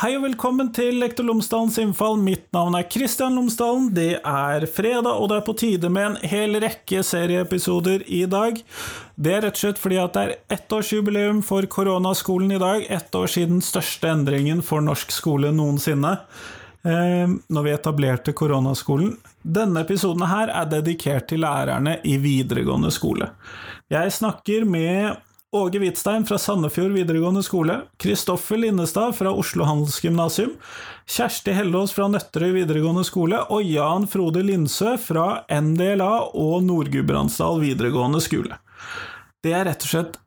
Hei og velkommen til Lektor Lomsdalens innfall. Mitt navn er Kristian Lomsdalen. Det er fredag, og det er på tide med en hel rekke serieepisoder i dag. Det er rett og slett fordi at det er ettårsjubileum for koronaskolen i dag. Ett år siden største endringen for norsk skole noensinne. Eh, når vi etablerte koronaskolen. Denne episoden her er dedikert til lærerne i videregående skole. Jeg snakker med Åge Hvitstein fra Sandefjord videregående skole, Kristoffer Linnestad fra Oslo Handelsgymnasium, Kjersti Hellås fra Nøtterøy videregående skole og Jan Frode Lindsø fra NDLA og Nord-Gudbrandsdal videregående skole. Det er rett og slett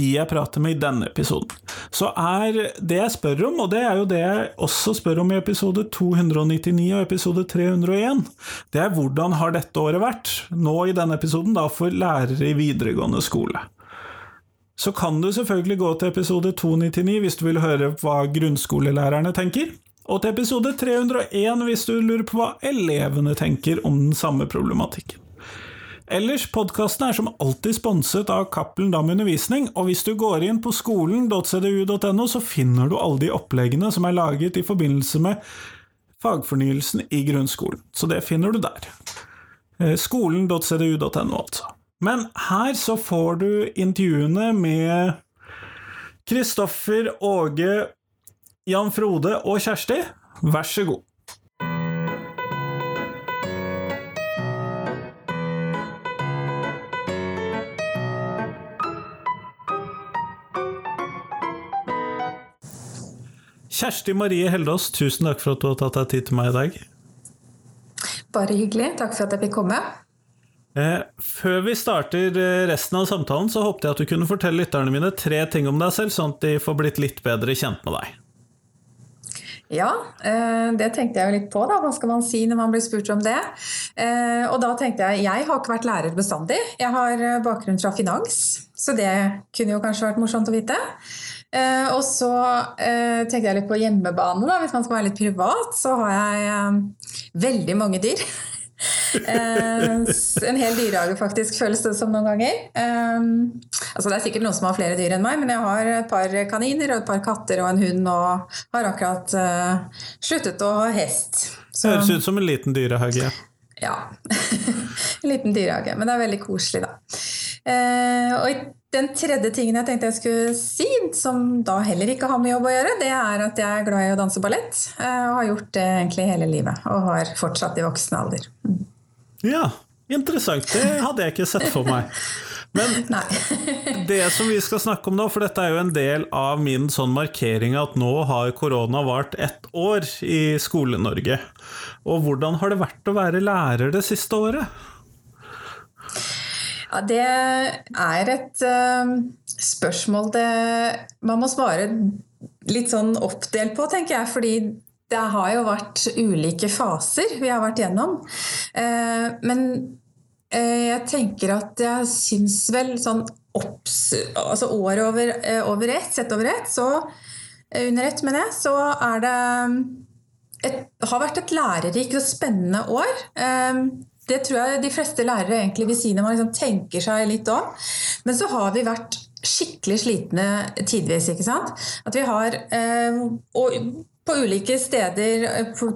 de jeg prater med i denne episoden. Så er det jeg spør om, og det er jo det jeg også spør om i episode 299 og episode 301, det er hvordan har dette året vært, nå i denne episoden, da for lærere i videregående skole så kan du selvfølgelig gå til episode 299 hvis du vil høre hva grunnskolelærerne tenker, og til episode 301 hvis du lurer på hva elevene tenker om den samme problematikken. Ellers, podkasten er som alltid sponset av Cappelen Dam Undervisning, og hvis du går inn på skolen.cdu.no, så finner du alle de oppleggene som er laget i forbindelse med fagfornyelsen i grunnskolen. Så det finner du der. Eh, skolen.cdu.no, altså. Men her så får du intervjuene med Kristoffer, Åge, Jan Frode og Kjersti. Vær så god. Kjersti Marie Heldås, tusen takk for at du har tatt deg tid til meg i dag. Bare hyggelig. Takk for at jeg fikk komme. Eh, før vi starter eh, resten av samtalen, så håpte jeg at du kunne fortelle lytterne mine tre ting om deg selv, sånn at de får blitt litt bedre kjent med deg. Ja, eh, det tenkte jeg jo litt på. da, Hva skal man si når man blir spurt om det? Og da tenkte jeg jeg har ikke vært lærer bestandig. Jeg har bakgrunn fra finans, så det kunne jo kanskje vært morsomt å vite. Og så tenkte jeg litt på hjemmebane, da. Hvis man skal være litt privat, så har jeg veldig mange dyr. Eh, en hel dyrehage, faktisk, føles det som noen ganger. Um, altså Det er sikkert noen som har flere dyr enn meg, men jeg har et par kaniner og et par katter og en hund, og har akkurat uh, sluttet å ha hest. Så, Høres ut som en liten dyrehage. Ja. en liten dyrehage. Men det er veldig koselig, da. Og den tredje tingen jeg tenkte jeg skulle si, som da heller ikke har med jobb å gjøre, det er at jeg er glad i å danse ballett. Og har gjort det egentlig hele livet. Og har fortsatt i voksen alder. Mm. Ja, interessant. Det hadde jeg ikke sett for meg. Men det som vi skal snakke om nå, for dette er jo en del av min sånn markering at nå har korona vart ett år i Skole-Norge. Og hvordan har det vært å være lærer det siste året? Ja, det er et uh, spørsmål det man må svare litt sånn oppdelt på, tenker jeg. Fordi det har jo vært ulike faser vi har vært gjennom. Uh, men uh, jeg tenker at jeg syns vel sånn opps, altså året over, over ett, sett over ett, så under ett, mener jeg, så er det et, har vært et lærerikt og spennende år. Det tror jeg de fleste lærere egentlig vil si når man liksom tenker seg litt om. Men så har vi vært skikkelig slitne tidvis. ikke sant? At vi har eh, og på ulike steder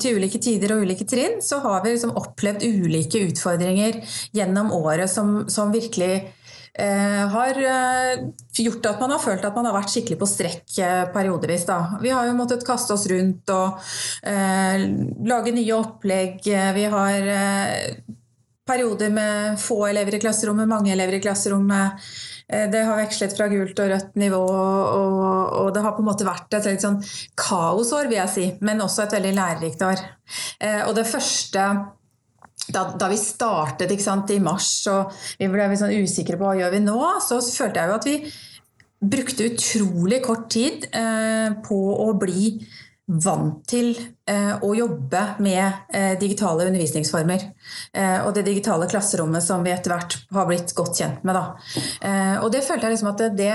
til ulike tider og ulike trinn så har vi liksom opplevd ulike utfordringer gjennom året som, som virkelig eh, har eh, gjort at man har følt at man har vært skikkelig på strekk eh, periodevis. Da. Vi har jo måttet kaste oss rundt og eh, lage nye opplegg. Vi har perioder med få elever i klasserommet, mange elever i klasserommet. Eh, det har vekslet fra gult og rødt nivå, og, og det har på en måte vært et litt sånn kaosår, vil jeg si, men også et veldig lærerikt år. Eh, og det første da, da, vi startet sant, i mars og vi ble sånn usikre på hva gjør vi nå, så følte jeg jo at vi brukte utrolig kort tid eh, på å bli vant til eh, å jobbe med eh, digitale undervisningsformer. Eh, og det digitale klasserommet som vi etter hvert har blitt godt kjent med. Da. og det følte jeg liksom at det,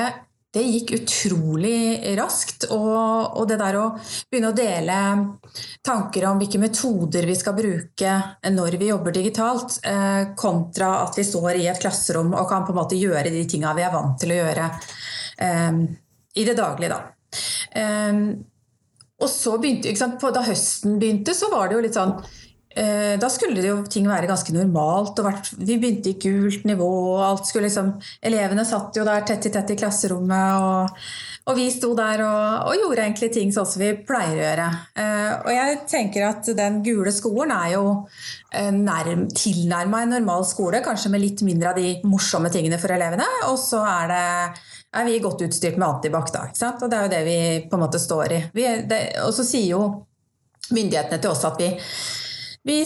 det gikk utrolig raskt. Og, og, det der å begynne å dele tanker om hvilke metoder vi skal bruke når vi jobber digitalt, kontra at vi står i et klasserom og kan på en måte gjøre de tinga vi er vant til å gjøre i det daglige. da. Og så begynte, Da høsten begynte, så var det jo litt sånn Eh, da skulle jo ting være ganske normalt. vi begynte i gult nivå. og alt skulle liksom, Elevene satt jo der tett i tett i klasserommet. Og, og vi sto der og, og, gjorde egentlig ting sånn som vi pleier å gjøre. Eh, og jeg tenker at den gule skolen er jo eh, nærm, tilnærma en normal skole. Kanskje med litt mindre av de morsomme tingene for elevene. Og så er, det, er vi godt utstyrt med antibac, da. Og det er jo det vi på en måte står i. Vi, og så sier jo myndighetene til oss at vi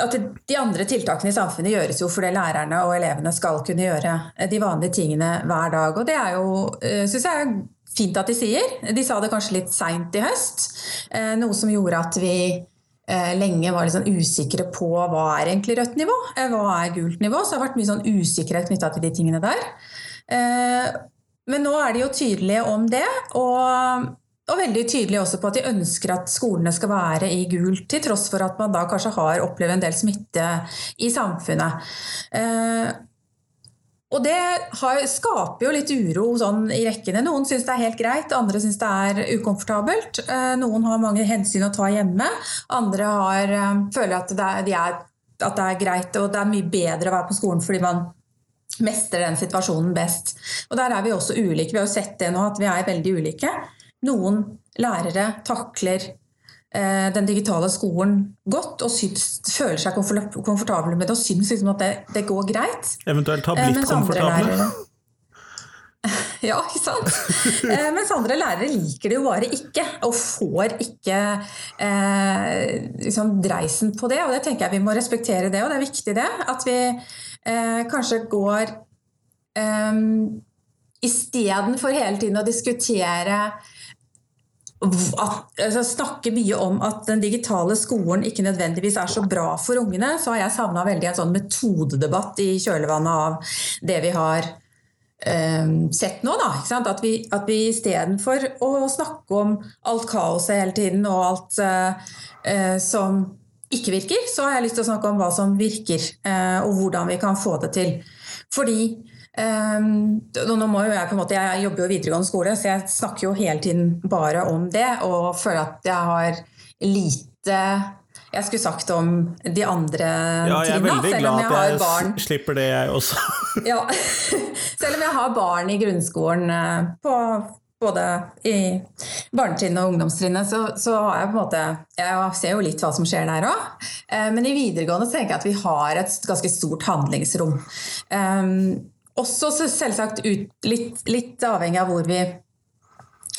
at de andre tiltakene i samfunnet gjøres jo fordi lærerne og elevene skal kunne gjøre de vanlige tingene hver dag. Og det er jo, eh, syns jeg er fint at de sier. De sa det kanskje litt seint i høst. Eh, noe som gjorde at vi eh, lenge var litt sånn usikre på hva er egentlig rødt nivå, hva er gult nivå. Så det har vært mye sånn usikkerhet knytta til de tingene der. Men nå er de jo tydelige om det. og og veldig tydelige også på at de ønsker at skolene skal være i gult, til tross for at man da kanskje har opplevd en del smitte i samfunnet. Eh, og det har, skaper jo litt uro sånn i rekkene. Noen syns det er helt greit, andre syns det er ukomfortabelt. Eh, noen har mange hensyn å ta hjemme, andre har, eh, føler at det, er, de er, at det er greit og det er mye bedre å være på skolen fordi man mestrer den situasjonen best. Og der er vi også ulike. Vi har jo sett det nå, at vi er veldig ulike. Noen lærere takler eh, den digitale skolen godt og syns, føler seg komfortable med det og syns liksom at det, det, går greit. Eventuelt har blitt eh, komfortable. Ja, ikke sant? Eh, mens andre lærere liker det jo bare ikke, og får ikke eh, liksom dreisen på det. Og det tenker jeg vi må respektere det, og det er viktig det. At vi eh, kanskje går eh, Istedenfor hele tiden å diskutere at, altså, snakke mye om at den digitale skolen ikke nødvendigvis er så bra for ungene, så har jeg savna veldig en sånn metodedebatt i kjølvannet av det vi har eh, sett nå. Da, at vi, at vi istedenfor å snakke om alt kaoset hele tiden og alt eh, som ikke virker, så har jeg lyst til å snakke om hva som virker, eh, og hvordan vi kan få det til. Fordi Um, nå må jo Jeg på en måte, jeg jobber jo i videregående skole, så jeg snakker jo hele tiden bare om det. Og føler at jeg har lite jeg skulle sagt om de andre ja, jeg er veldig glad at jeg, barn. slipper det, jeg også. ja, Selv om jeg har barn i grunnskolen eh, på både i barnetrinnet og ungdomstrinnet, så, så, har jeg på en måte Jeg ser jo litt hva som skjer der òg. Eh, men i videregående tenker jeg at vi har et ganske stort handlingsrom. Um, også selvsagt ut, litt, litt, avhengig av hvor vi,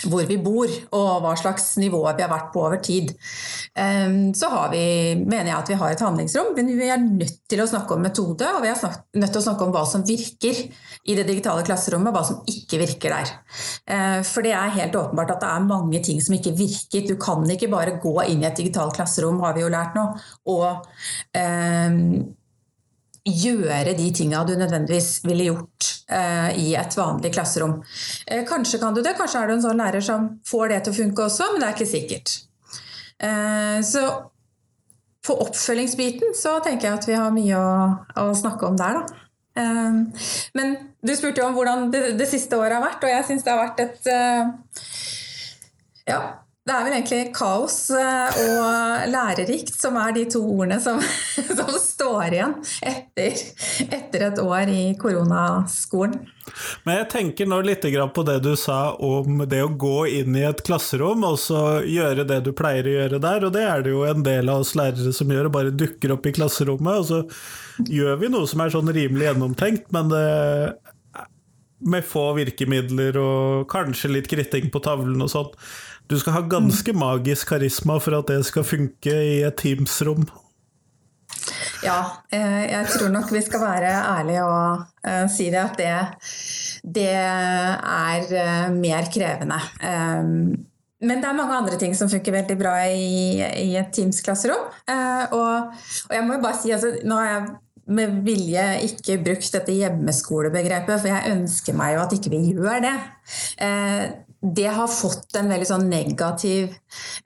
hvor vi, bor og hva slags nivå vi har vært på over tid. så så vi, mener jeg at vi har et handlingsrom, men vi er nødt til å snakke om metode. Og vi er nødt til å snakke om hva som virker i det digitale klasserommet, og hva som ikke virker der. Ehm, for det er helt åpenbart at det er mange ting som ikke virker. Du kan ikke bare gå inn i et digitalt klasserom, har vi jo lært nå, og um, gjøre de tinga du nødvendigvis ville gjort eh, i et vanlig klasserom. Eh, kanskje kan du det, kanskje er du en sånn lærer som får det til å funke også, men det er ikke sikkert. Eh, så på oppfølgingsbiten så tenker jeg at vi har mye å, å snakke om der, da. Eh, men du spurte jo om hvordan det, det siste året har vært, og jeg syns det har vært et eh, ja, det er vel egentlig kaos eh, og lærerikt som er de to ordene som, som står igjen etter, etter, et år i koronaskolen. Men jeg tenker nå litt på det du sa om det å gå inn i et klasserom og så gjøre det du pleier å gjøre der, og det er det jo en del av oss lærere som gjør, og bare dukker opp i klasserommet. Og så gjør vi noe som er sånn rimelig gjennomtenkt, men det, med få virkemidler og kanskje litt kritting på tavlen og sånn. Du skal ha ganske magisk karisma for at det skal funke i et Teams-rom. Ja, eh, jeg tror nok vi skal være ærlige og uh, si det at det, det er uh, mer krevende. Men det er mange andre ting som funker veldig bra i, i et Teams-klasserom. Og, og, jeg må jo bare si, altså, nå har jeg med vilje ikke brukt dette hjemmeskolebegrepet, for jeg ønsker meg jo at ikke vi gjør det det har fått en veldig sånn negativ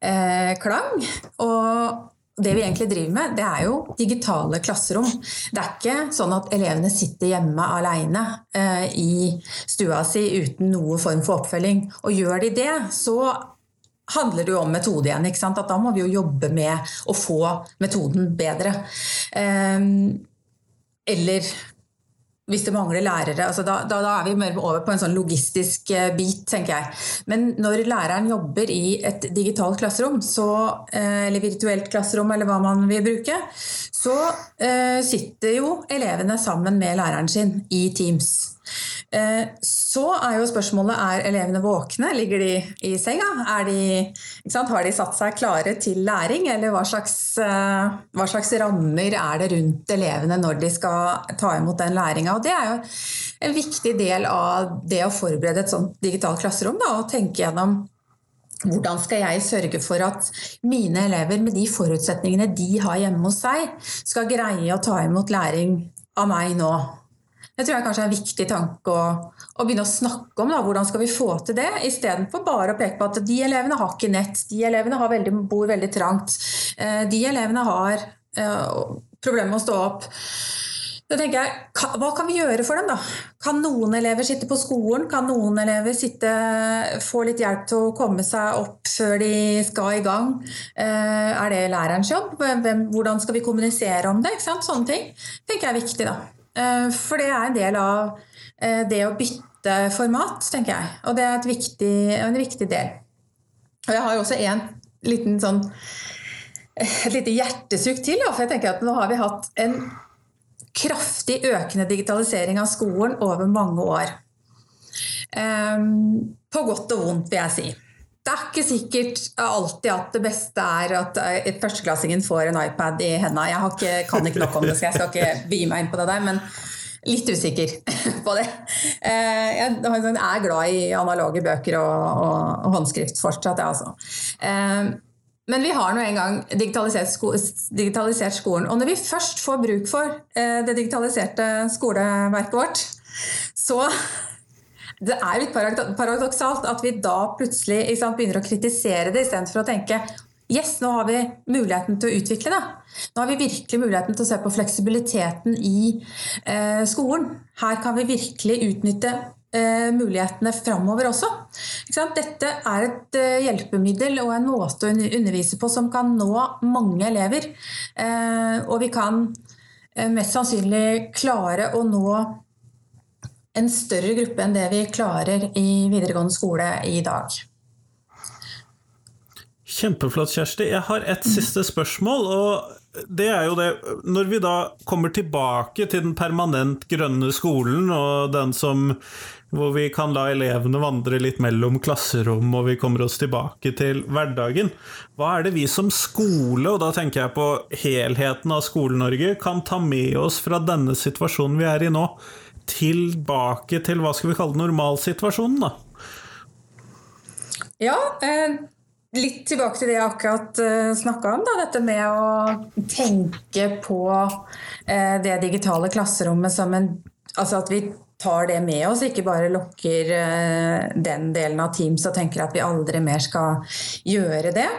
eh, klang. Og det vi egentlig driver med, det er jo digitale klasserom. Det er ikke sånn at elevene sitter hjemme alene eh, i stua si uten noe form for oppfølging. Og gjør de det, så handler det jo om metode igjen. ikke sant? At da må vi jo jobbe med å få metoden bedre. Eh, eller hvis det mangler lærere. Altså da, da, da, er vi mer over på en sånn logistisk eh, bit, tenker jeg. Men når læreren jobber i et digitalt klasserom, så, eh, eller virtuelt klasserom, eller hva man vil bruke, så eh, sitter jo elevene sammen med læreren sin i Teams. Eh, så er jo spørsmålet er elevene våkne. Ligger de i senga? De, Har de satt seg klare til læring? Eller hva slags, eh, hva slags, rammer er det rundt elevene når de skal ta imot den læringa? Det er jo en viktig del av det å forberede et sånt digitalt klasserom. Da, og tenke gjennom hvordan skal jeg sørge for at mine elever med de forutsetningene de har hjemme hos seg, skal greie å ta imot læring av meg nå? Det tror jeg kanskje er en viktig tanke å, å begynne å snakke om. Da. Hvordan skal vi få til det, istedenfor bare å peke på at de elevene har ikke nett, de elevene veldig, bor veldig trangt, eh, de elevene har uh, problemer med å stå opp. Da tenker jeg, Hva kan vi gjøre for dem? da? Kan noen elever sitte på skolen? Kan noen elever sitte, få litt hjelp til å komme seg opp før de skal i gang? Eh, er det lærerens jobb? Hvordan skal vi kommunisere om det? Sånne ting tenker jeg er viktig. da. Eh, for det er en del av eh, det å bytte format, tenker jeg. Og det er viktig, en viktig del. Og jeg har jo også en liten sånn et lite hjertesukk til. For jeg tenker at nå har vi hatt en kraftig økende digitalisering av skolen over mange år. På godt og vondt, vil jeg si. Det er ikke sikkert alltid at det beste er at eh, førsteklassingen får en iPad i hendene. Jeg ikke, kan ikke nok om det, så jeg skal ikke by meg inn på det der. men Litt usikker på det. Eh, jeg er glad i analoge bøker og, og håndskrift fortsatt, jeg altså. Eh, men vi har nå en gang digitalisert, sko digitalisert, skolen. Og når vi først får bruk for det digitaliserte skoleverket vårt, så det er litt paradoksalt at vi da plutselig sant, begynner å kritisere det istedenfor å tenke Yes, nå har vi muligheten til å utvikle det. Nå har vi virkelig muligheten til å se på fleksibiliteten i eh, skolen. Her kan vi virkelig utnytte eh, mulighetene framover også. Dette er et eh, hjelpemiddel og en måte å undervise på som kan nå mange elever. Eh, og vi kan eh, mest sannsynlig klare å nå en større gruppe enn det vi klarer i videregående skole i dag. Kjempeflott, Kjersti. Jeg har et siste spørsmål. og det er jo det Når vi da kommer tilbake til den permanent grønne skolen, og den som hvor vi kan la elevene vandre litt mellom klasserom, og vi kommer oss tilbake til hverdagen. Hva er det vi som skole, og da tenker jeg på helheten av Skole-Norge, kan ta med oss fra denne situasjonen vi er i nå? Tilbake til hva skal vi kalle normalsituasjonen, da? Ja, eh, litt tilbake til det jeg akkurat eh, snakka om. Da, dette med å tenke på eh, det digitale klasserommet som en Altså at vi tar det med oss, ikke bare lukker eh, den delen av Teams og tenker at vi aldri mer skal gjøre det.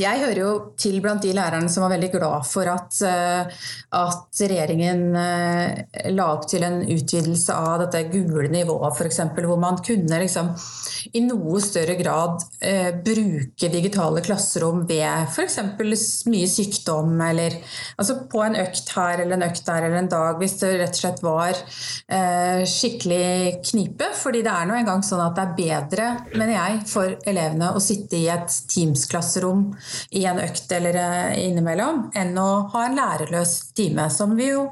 Jeg hører jo til blant de lærerne som var veldig glad for at, eh, at regjeringen eh, la opp til en utvidelse av dette gule nivået, f.eks. Hvor man kunne liksom i noe større grad eh, bruke digitale klasserom ved f.eks. mye sykdom, eller altså på en økt her eller en økt der eller en dag, hvis det rett og slett var eh, skikkelig knipe. Fordi det er nå engang sånn at det er bedre, mener jeg, for elevene å sitte i et Teams-klasserom i en økt eller eh, innimellom, enn å ha en lærerløs time. Som vi jo,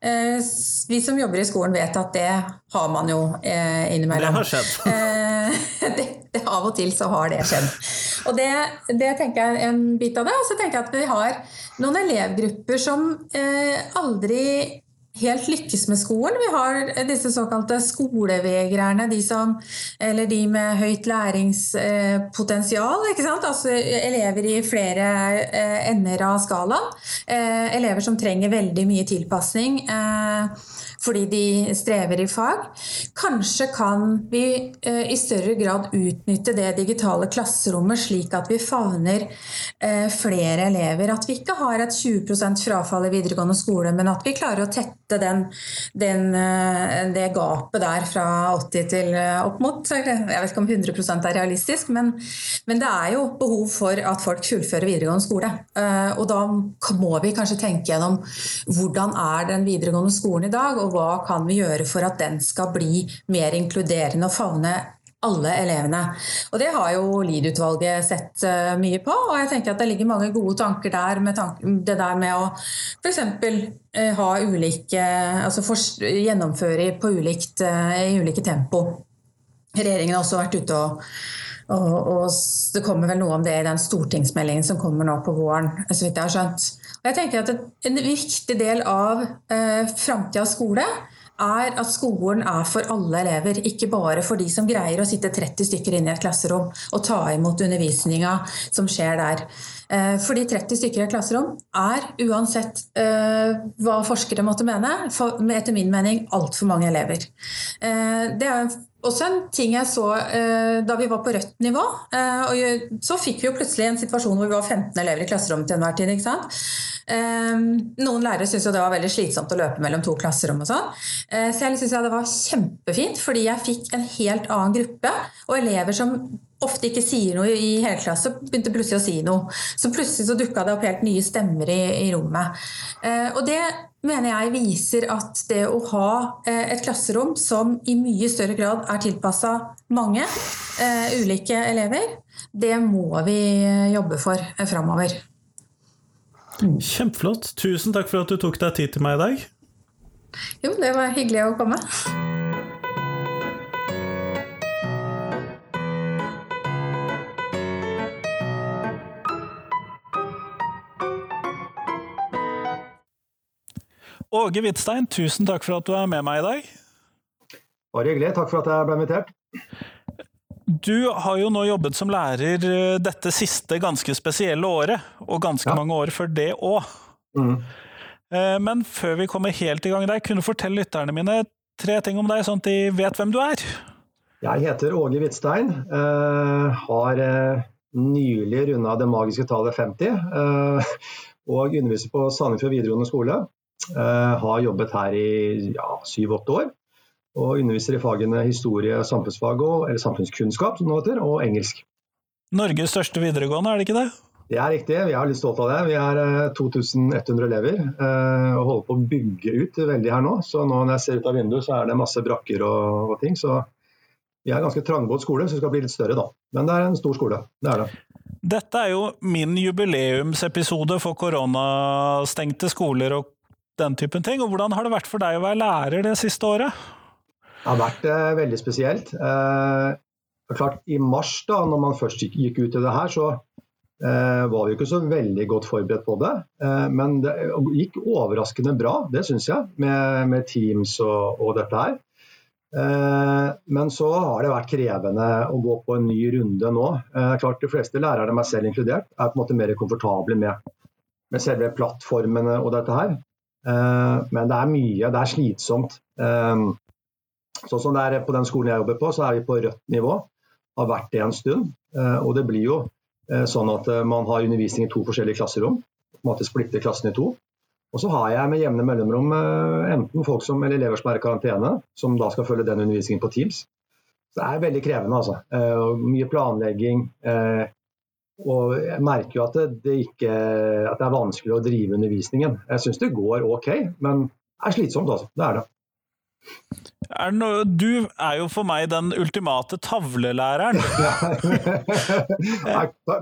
eh, vi som jobber i skolen vet at det har man jo eh, innimellom. Det har skjedd. det, det, av og til så har det skjedd. Og det, det tenker jeg er en bit av det. Og så tenker jeg at vi har noen elevgrupper som aldri helt lykkes med skolen. Vi har disse såkalte skolevegrerne, de som, eller de med høyt læringspotensial. Altså elever i flere eh, ender av skalaen. Eh, elever som trenger veldig mye tilpasning eh, fordi de strever i fag. Kanskje kan vi i større grad utnytte det digitale klasserommet slik at vi favner flere elever. At vi ikke har et 20 frafall i videregående skole, men at vi klarer å tette den, den, det gapet der fra 80 til opp mot Jeg vet ikke om 100 er realistisk, men, men, det er jo behov for at folk fullfører videregående skole. Og da må vi kanskje tenke gjennom hvordan er den videregående skolen i dag, og hva kan vi gjøre for at den skal bli mer inkluderende og favne alle elevene. Og Det har jo Lied-utvalget sett uh, mye på, og jeg tenker at det ligger mange gode tanker der med tank det der med å f.eks. Uh, ha ulike Altså gjennomføre på ulikt, uh, i ulike tempo. Regjeringen har også vært ute og, og, og, det kommer vel noe om det i den stortingsmeldingen som kommer nå på våren, så vidt jeg har skjønt. Og jeg tenker at En viktig del av eh, framtidas skole er at skolen er for alle elever, ikke bare for de som greier å sitte 30 stykker inne i et klasserom og ta imot undervisninga som skjer der. Eh, fordi 30 stykker i et klasserom er, uansett eh, hva forskere måtte mene, etter min mening altfor mange elever. Eh, det er også en ting jeg så da vi var på rødt nivå. så fikk vi jo plutselig en situasjon hvor vi var 15 elever i klasserommet til enhver tid. ikke sant? Ehm, noen lærere syntes det var veldig slitsomt å løpe mellom to klasserom. og sånn. Eh, så jeg synes det var kjempefint, fordi jeg fikk en helt annen gruppe. Og elever som ofte ikke sier noe i hele klasse, begynte plutselig å si noe. Så plutselig så dukka det opp helt nye stemmer i, i rommet. Eh, og det mener jeg viser at det å ha eh, et klasserom som i mye større grad er tilpassa mange ulike elever, det må vi jobbe for framover. Kjempeflott. Tusen takk for at du tok deg tid til meg i dag. Jo, det var hyggelig å komme. Åge Hvitstein, tusen takk for at du er med meg i dag. Bare hyggelig. Takk for at jeg ble invitert. Du har jo nå jobbet som lærer eh, dette siste ganske spesielle året, og ganske ja. mange år før det òg. Mm. Eh, men før vi kommer helt i gang der, kunne du fortelle lytterne mine tre ting om deg, sånn at de vet hvem du er? Jeg heter Åge Hvitstein. Eh, har nylig runda det magiske tallet 50. Og underviser på Sandefjord videregående skole. Har jobbet her i syv-åtte ja, år og underviser i fagene historie, samfunnsfag og, eller samfunnskunnskap som det heter, og engelsk. Norges største videregående, er det ikke det? Det er riktig, vi er litt stolt av det. Vi er 2100 eh, elever eh, og holder på å bygge ut veldig her nå. Så nå når jeg ser ut av vinduet, så er det masse brakker og, og ting. Så vi er en ganske trangbåt skole, så vi skal bli litt større da. Men det er en stor skole. Det er det. Dette er jo min jubileumsepisode for koronastengte skoler og den typen ting. Og hvordan har det vært for deg å være lærer det siste året? Det har vært eh, veldig spesielt. Eh, klart I mars, da når man først gikk, ut i det her, så eh, var vi ikke så veldig godt forberedt på det. Eh, men det gikk overraskende bra, det syns jeg, med, med, Teams og, og dette her. Eh, men så har det vært krevende å gå på en ny runde nå. Eh, klart De fleste lærerne, meg selv inkludert, er på en måte mer komfortable med, med selve plattformene og dette her. Men det er mye, det er slitsomt. Sånn som det er på den skolen jeg jobber på, så er vi på rødt nivå. Har vært det en stund. Eh, og det blir jo eh, sånn at eh, man har undervisning i to forskjellige klasserom. På en måte splitter klassen i to. Og så har jeg med jevne mellomrom enten folk som, eller elever som er i karantene, som da skal følge den undervisningen på Teams. Så det er veldig krevende, altså. Mye planlegging. Og jeg merker jo at det, det, ikke, at det er vanskelig å drive undervisningen. Jeg syns det går ok, men det er slitsomt, altså. Det er det. Er noe, du er jo for meg den ultimate tavlelæreren.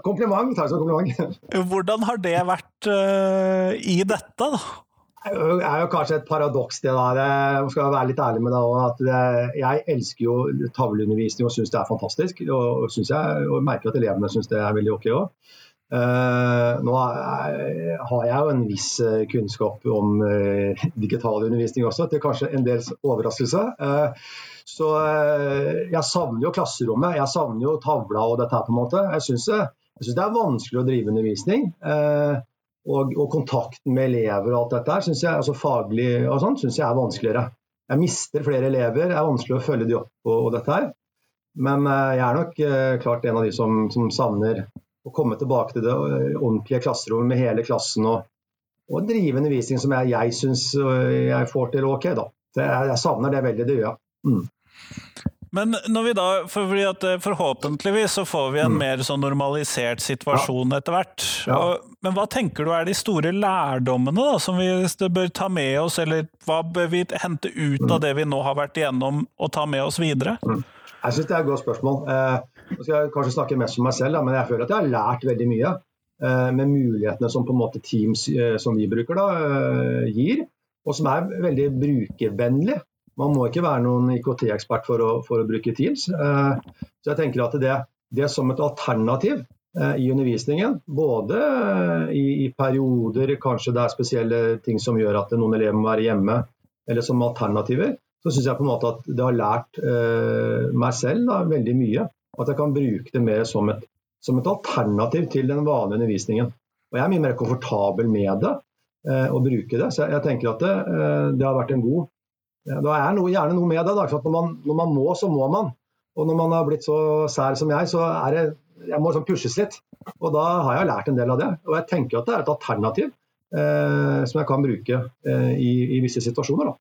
kompliment. Takk som kompliment. Hvordan har det vært uh, i dette, da? Det er jo kanskje et paradoks det der. Jeg skal være litt ærlig med deg at Jeg elsker jo tavleundervisning og syns det er fantastisk. Og, jeg, og merker at elevene syns det er veldig ok òg. Uh, nå har jeg jo en viss uh, kunnskap om uh, digital undervisning også, til kanskje en dels overraskelse. så jeg savner jo klasserommet, jeg savner jo tavla og dette her på en måte. Jeg syns det er vanskelig å drive undervisning. Og, og, kontakten med elever og alt dette her, synes jeg, altså faglig jeg er vanskeligere. Jeg mister flere elever, det er vanskelig å følge de opp og dette her. Men jeg er nok klart en av de som, som savner å komme tilbake til det eh, ordentlige klasserommet med hele klassen og, og drive undervisning som jeg, jeg syns jeg får til ok. da. Jeg, jeg savner det veldig, det gjør jeg. Mm. Men når vi da, for at eh, forhåpentligvis så får vi en mm. mer sånn normalisert situasjon ja. etter hvert. Ja. men hva tenker du er de store lærdommene da, som vi bør ta med oss, eller hva bør vi hente ut mm. av det vi nå har vært igjennom, og ta med oss videre? Mm. Jeg syns det er et godt spørsmål. Eh, nå skal jeg kanskje snakke mest for meg selv, da, men jeg føler at jeg har lært veldig mye. Eh, med mulighetene som på en måte Teams eh, som vi bruker da, eh, gir, og som er veldig brukervennlig. Man må ikke være noen IKT-ekspert for, for, å bruke Teams. Eh, så jeg tenker at det, det som et alternativ eh, i undervisningen, både i, i, perioder kanskje det er spesielle ting som gjør at noen elever må være hjemme, eller som alternativer, så syns jeg på en måte at det har lært eh, meg selv da, veldig mye. At jeg kan bruke det mer som et, som et, alternativ til den vanlige undervisningen. Og jeg er mye mer komfortabel med det, eh, å bruke det. Så jeg, tenker at det, eh, det har vært en god da er det gjerne noe med det. Når, man, når, man, må, så må man. Og når man har blitt så sær som jeg, så er det jeg må liksom pushes litt. Og da har jeg lært en del av det. Og jeg tenker at det er et alternativ eh, som jeg kan bruke eh, i, i, visse situasjoner.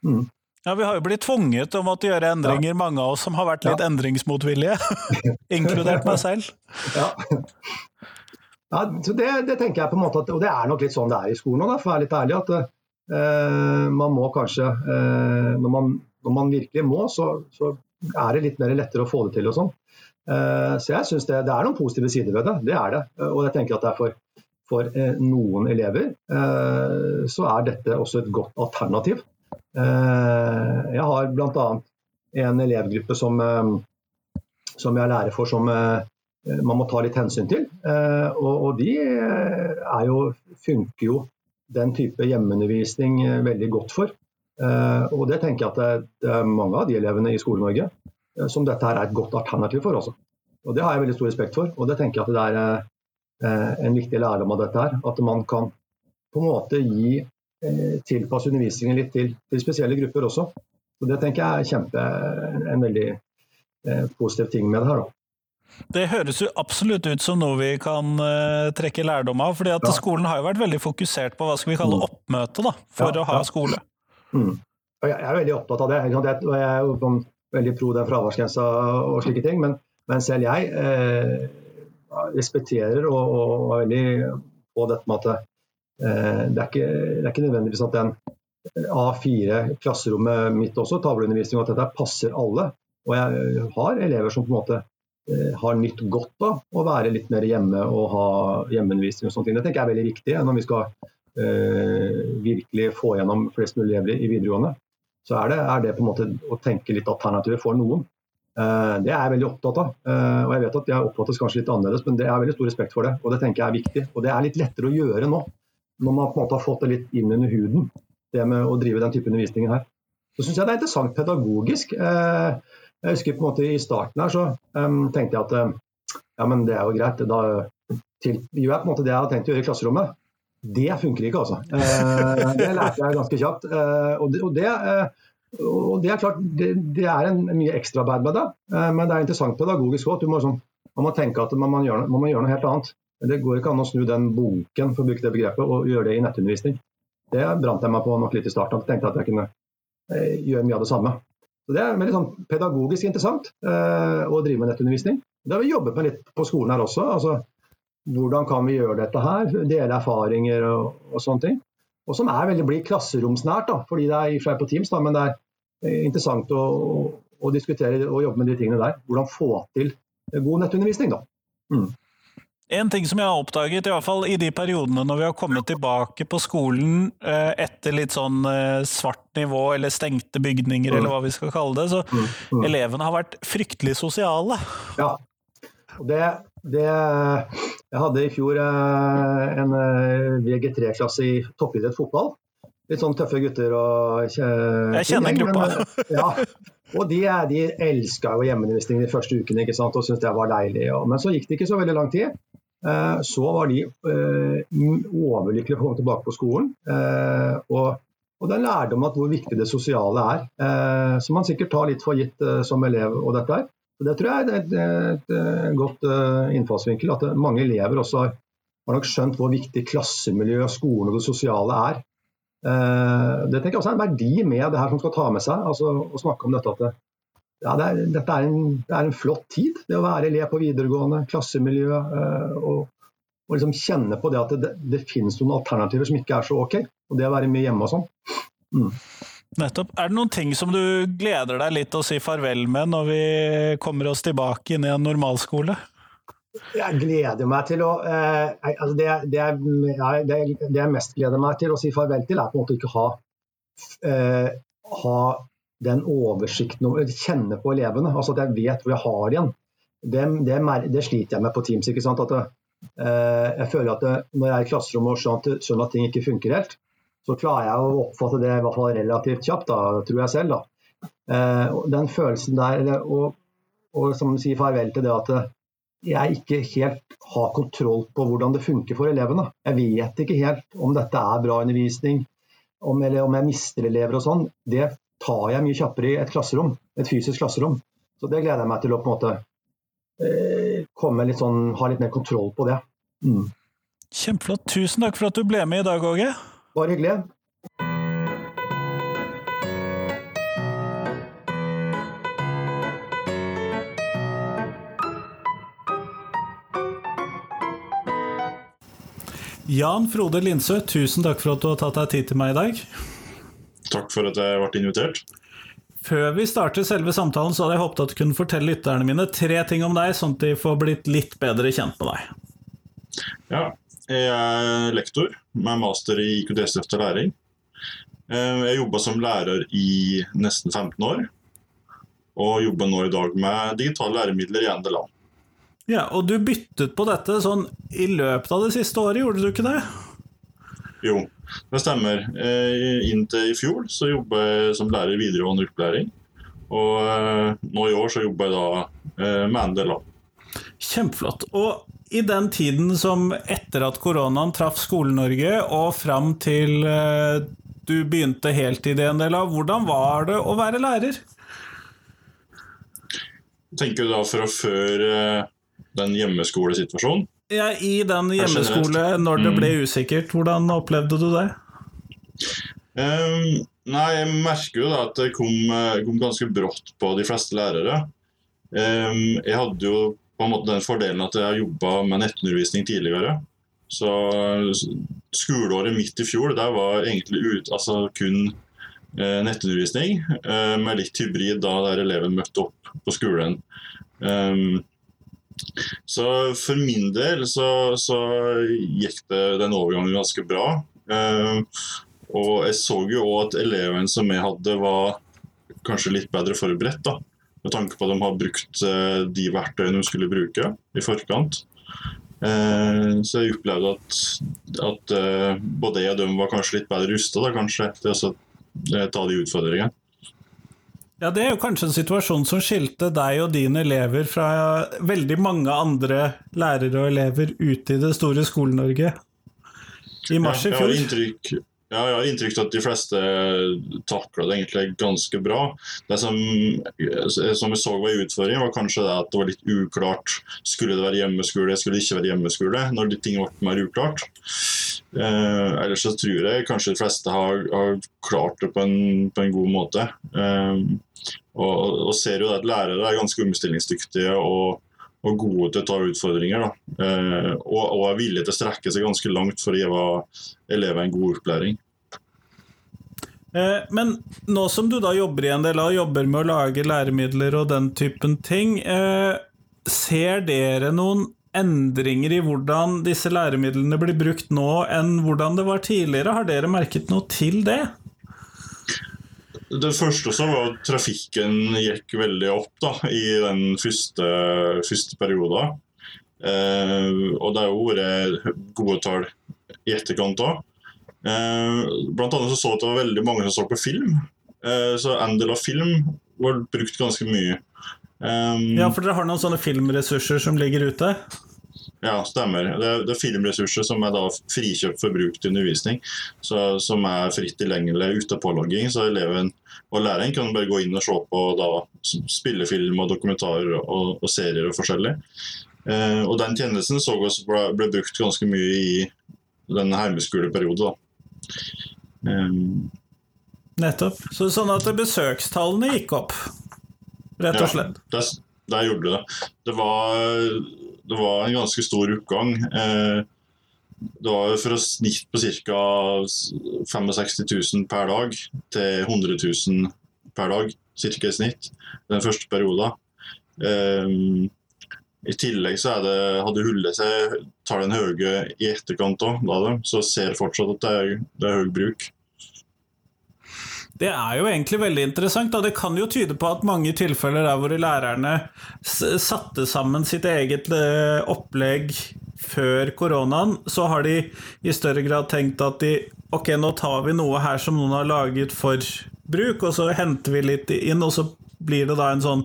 Mm. Ja, Vi har jo blitt tvunget til å måtte gjøre endringer, ja. mange av oss som har vært litt ja. endringsmotvillige. Inkludert meg selv. Ja. ja det, det, tenker jeg på en måte at, Og det er nok litt sånn det er i skolen òg, for å være litt ærlig. at Eh, man må kanskje eh, når man, når, man, virkelig må, så, så, er det litt mer lettere å få det til og sånn. Eh, så jeg syns det, det, er noen positive sider ved det. Det er det. Og jeg tenker at det er for, for noen elever så er dette også et godt alternativ. Jeg har bl.a. en elevgruppe som, som jeg lærer for som man må ta litt hensyn til. Og, de jo, funker jo den type hjemmeundervisning eh, veldig godt for. Eh, og det tenker jeg at det, er mange av de elevene i Skole-Norge eh, som dette her er et godt alternativ for også. Og det har jeg veldig stor respekt for. Og det tenker jeg at det er en viktig lærdom av dette her. At man kan på en måte gi tilpasse undervisningen litt til, til, spesielle grupper også. Så Det tenker jeg er kjempe, en veldig positiv ting med det her. da. Det høres jo absolutt ut som noe vi kan uh, trekke lærdom av. fordi at ja. Skolen har jo vært veldig fokusert på hva skal vi kalle mm. oppmøte da, for ja, å ha skole. Mm. Jeg er veldig opptatt av det. Jeg er jo sånn veldig pro den fraværsgrensa og slike ting. Men, men selv jeg eh, respekterer og, og, er veldig på dette med at eh, det, er ikke, det, er ikke, nødvendigvis at den A4-klasserommet mitt også, tavleundervisning, og at dette passer alle. Og jeg har elever som på en måte Eh, har nytt godt av å være litt mer hjemme og ha hjemmeundervisning. og sånne ting. Det tenker jeg er veldig viktig når vi skal uh, virkelig få gjennom flest mulig elever i videregående. Så er det, er det, på en måte å tenke litt alternativer for noen. Uh, det er jeg veldig opptatt av. Uh, og jeg vet at jeg oppfattes kanskje litt annerledes, men det er veldig stor respekt for det. Og det tenker jeg er viktig. Og det er litt lettere å gjøre nå, når man på en måte har fått det litt inn under huden, det med å drive den type undervisningen her. Så syns jeg det er interessant pedagogisk. Uh, jeg husker på en måte I starten her så um, tenkte jeg at ja, men det er jo greit. Da tilbyr jeg på en måte det jeg hadde tenkt å gjøre i klasserommet. Det funker ikke, altså. Uh, det lærte jeg ganske kjapt. Uh, og, det, og, det, uh, og, det, er klart, det, det er en mye ekstraarbeid med det. men det er interessant pedagogisk òg. Sånn, man må tenke at man må, gjøre, man må gjøre noe helt annet. Det går ikke an å snu den bunken for å bruke det begrepet, og gjøre det i nettundervisning. Det brant jeg meg på nok litt i starten. Jeg tenkte at jeg kunne gjøre mye av det samme. Så Det er veldig sånn pedagogisk interessant eh, å drive med nettundervisning. Det har vi jobbet med litt på skolen her også. altså Hvordan kan vi gjøre dette her? Dele erfaringer og, og sånne ting. Og som er veldig blir klasseromsnært, da, fordi det er i på Teams, da, men det er interessant interessant å, å, diskutere og jobbe med de tingene der. Hvordan få til god nettundervisning. da. Mm. En ting som jeg har oppdaget, i hvert fall i de periodene når vi har kommet tilbake på skolen eh, etter litt sånn eh, svart nivå eller stengte bygninger, eller hva vi skal kalle det, så mm, mm. elevene har vært fryktelig sosiale. Ja, det, det Jeg hadde i fjor eh, en VG3-klasse i toppidrett fotball. Litt sånn tøffe gutter og Jeg kjenner gruppa. ja, og de, de elska jo hjemmeundervisning de første ukene ikke sant? og syntes det var deilig. Men så gikk det ikke så veldig lang tid. Eh, så var de eh, overlykkelige for å komme tilbake på skolen. Eh, og, og det er lærdom at hvor viktig det sosiale er, som man sikkert tar litt for gitt som elev. og dette her. Det tror jeg er et, et, et godt innfallsvinkel, at mange elever også har har nok skjønt hvor viktig klassemiljøet, skolen og det sosiale er. Eh, det tenker jeg også er en verdi med det her som skal ta med seg. altså Å snakke om dette at det, ja, det, er, dette er en, det er en, flott tid, det å være elev på videregående, klassemiljø. Eh, og, og liksom kjenne på det at det, det, finnes noen alternativer som ikke er så ok. Og det å være mye hjemme og sånn. Mm. Nettopp. Er det noen ting som du gleder deg litt å si farvel med når vi kommer oss tilbake inn i en normalskole? Jeg gleder meg til å eh, altså det, det, jeg, det, det, jeg mest gleder meg til å si farvel til, er på en måte ikke ha, eh, ha den oversikten over kjenne på elevene. Altså at jeg vet hvor jeg har igjen. Det, det, sliter jeg med på Teams. ikke sant? At eh, jeg føler at når jeg er i klasserommet og skjønner at, skjønner at ting ikke funker helt, så klarer jeg å oppfatte det i hvert fall relativt kjapt, da, tror jeg selv. da. Eh, den følelsen der, og, og som sier farvel til det at jeg ikke helt har kontroll på hvordan det funker for elevene. Jeg vet ikke helt om dette er bra undervisning, om, eller om jeg mister elever og sånn. Det tar jeg mye kjappere i et klasserom, et fysisk klasserom. Så det gleder jeg meg til å på en måte eh, komme litt sånn, ha litt mer kontroll på det. Mm. Kjempeflott. Tusen takk for at du ble med i dag, Åge. Bare hyggelig. Jan Frode Lindsø, tusen takk for at du har tatt deg tid til meg i dag. Takk for at jeg ble invitert. Før vi starter selve samtalen, så hadde jeg håpet at du kunne fortelle lytterne mine tre ting om deg, sånn at de får blitt litt bedre kjent med deg. Ja, jeg er lektor med master i IKT-støtte læring. Eh, jeg jobba som lærer i nesten 15 år, og jobber nå i dag med digitale læremidler i NDLA. Ja, Og du byttet på dette sånn i løpet av det siste året, gjorde du ikke det? Jo, det stemmer. Eh, inntil i fjor så jobba jeg som lærer i videregående opplæring. Og eh, nå i år så jobber jeg da med en del av. Kjempeflott. Og i den tiden som etter at koronaen traff Skole-Norge og fram til du begynte heltid i en del av, hvordan var det å være lærer? Tenker du da fra å føre den hjemmeskolesituasjonen? Ja, I den hjemmeskole, når det ble mm. usikkert, hvordan opplevde du det? Um, nei, Jeg merker jo da at det kom, eh, kom ganske brått på de fleste lærere. Um, jeg hadde jo på en måte den fordelen at jeg har jobba med nettundervisning tidligere. Så skoleåret midt i fjor der var egentlig ut, altså kun eh, nettundervisning, eh, med litt hybrid da der eleven møtte opp på skolen. Um, så for min del så, så gikk det den overgangen ganske bra. Uh, og jeg så jo òg at elevene som jeg hadde, var kanskje litt bedre forberedt. da, Med tanke på at de har brukt uh, de verktøyene de skulle bruke i forkant. Uh, så jeg opplevde at, at både jeg og dem var kanskje litt bedre rusta til å ta de utfordringene. Ja, Det er jo kanskje en situasjon som skilte deg og dine elever fra veldig mange andre lærere og elever ute i det store Skole-Norge i mars i fjor. Ja, inntrykk, ja, jeg har inntrykk av at de fleste takla det egentlig ganske bra. Det som, som vi så var i utføringen, var kanskje det at det var litt uklart. Skulle det være hjemmeskole, skulle det ikke være hjemmeskole? Når de ting ble mer uklart. Eh, ellers så tror jeg kanskje de fleste har, har klart det på en, på en god måte. Eh, og, og, ser jo at lærere er ganske omstillingsdyktige og, og gode til å ta utfordringer. Eh, og, og, er villige til å strekke seg ganske langt for å gi elever en god opplæring. Eh, men nå som du da jobber i en del av jobber med å lage læremidler og den typen ting, eh, ser dere noen endringer i hvordan disse læremidlene blir brukt nå, enn hvordan det var tidligere? Har dere merket noe til det? Det første så var at trafikken gikk veldig opp da, i den første, første perioden. Eh, og det har jo vært gode tall i etterkant òg. Eh, blant annet så, så at det var veldig mange som så på film. Eh, så en del av film var brukt ganske mye. Um, ja, for dere har noen sånne filmressurser som ligger ute? Ja, stemmer. Det er, det er filmressurser som er da frikjøpt for bruk til undervisning. Så, som er fritt tilgjengelig ute på logging. Så eleven og læreren kan bare gå inn og se på da, spillefilm og dokumentarer og, og serier og forskjellig. Eh, og den tjenesten så vi ble, ble brukt ganske mye i denne heimeskoleperioden. Um, Nettopp. Så sånn at besøkstallene gikk opp, rett og slett. Ja, der, der gjorde det. Det var, det var en ganske stor oppgang. Eh, det var fra snitt på ca. 65 000 per dag til 100 000 per dag, ca. i snitt, den første perioden. Um, I tillegg så det, hadde hullet seg tar den høye i etterkant òg, så ser fortsatt at det er, det er høy bruk. Det er jo egentlig veldig interessant, og det kan jo tyde på at mange tilfeller der hvor lærerne satte sammen sitt eget eh, opplegg før koronaen, så har de i større grad tenkt at de Ok, nå tar vi noe her som noen har laget for bruk, og så henter vi litt inn, og så blir det da en sånn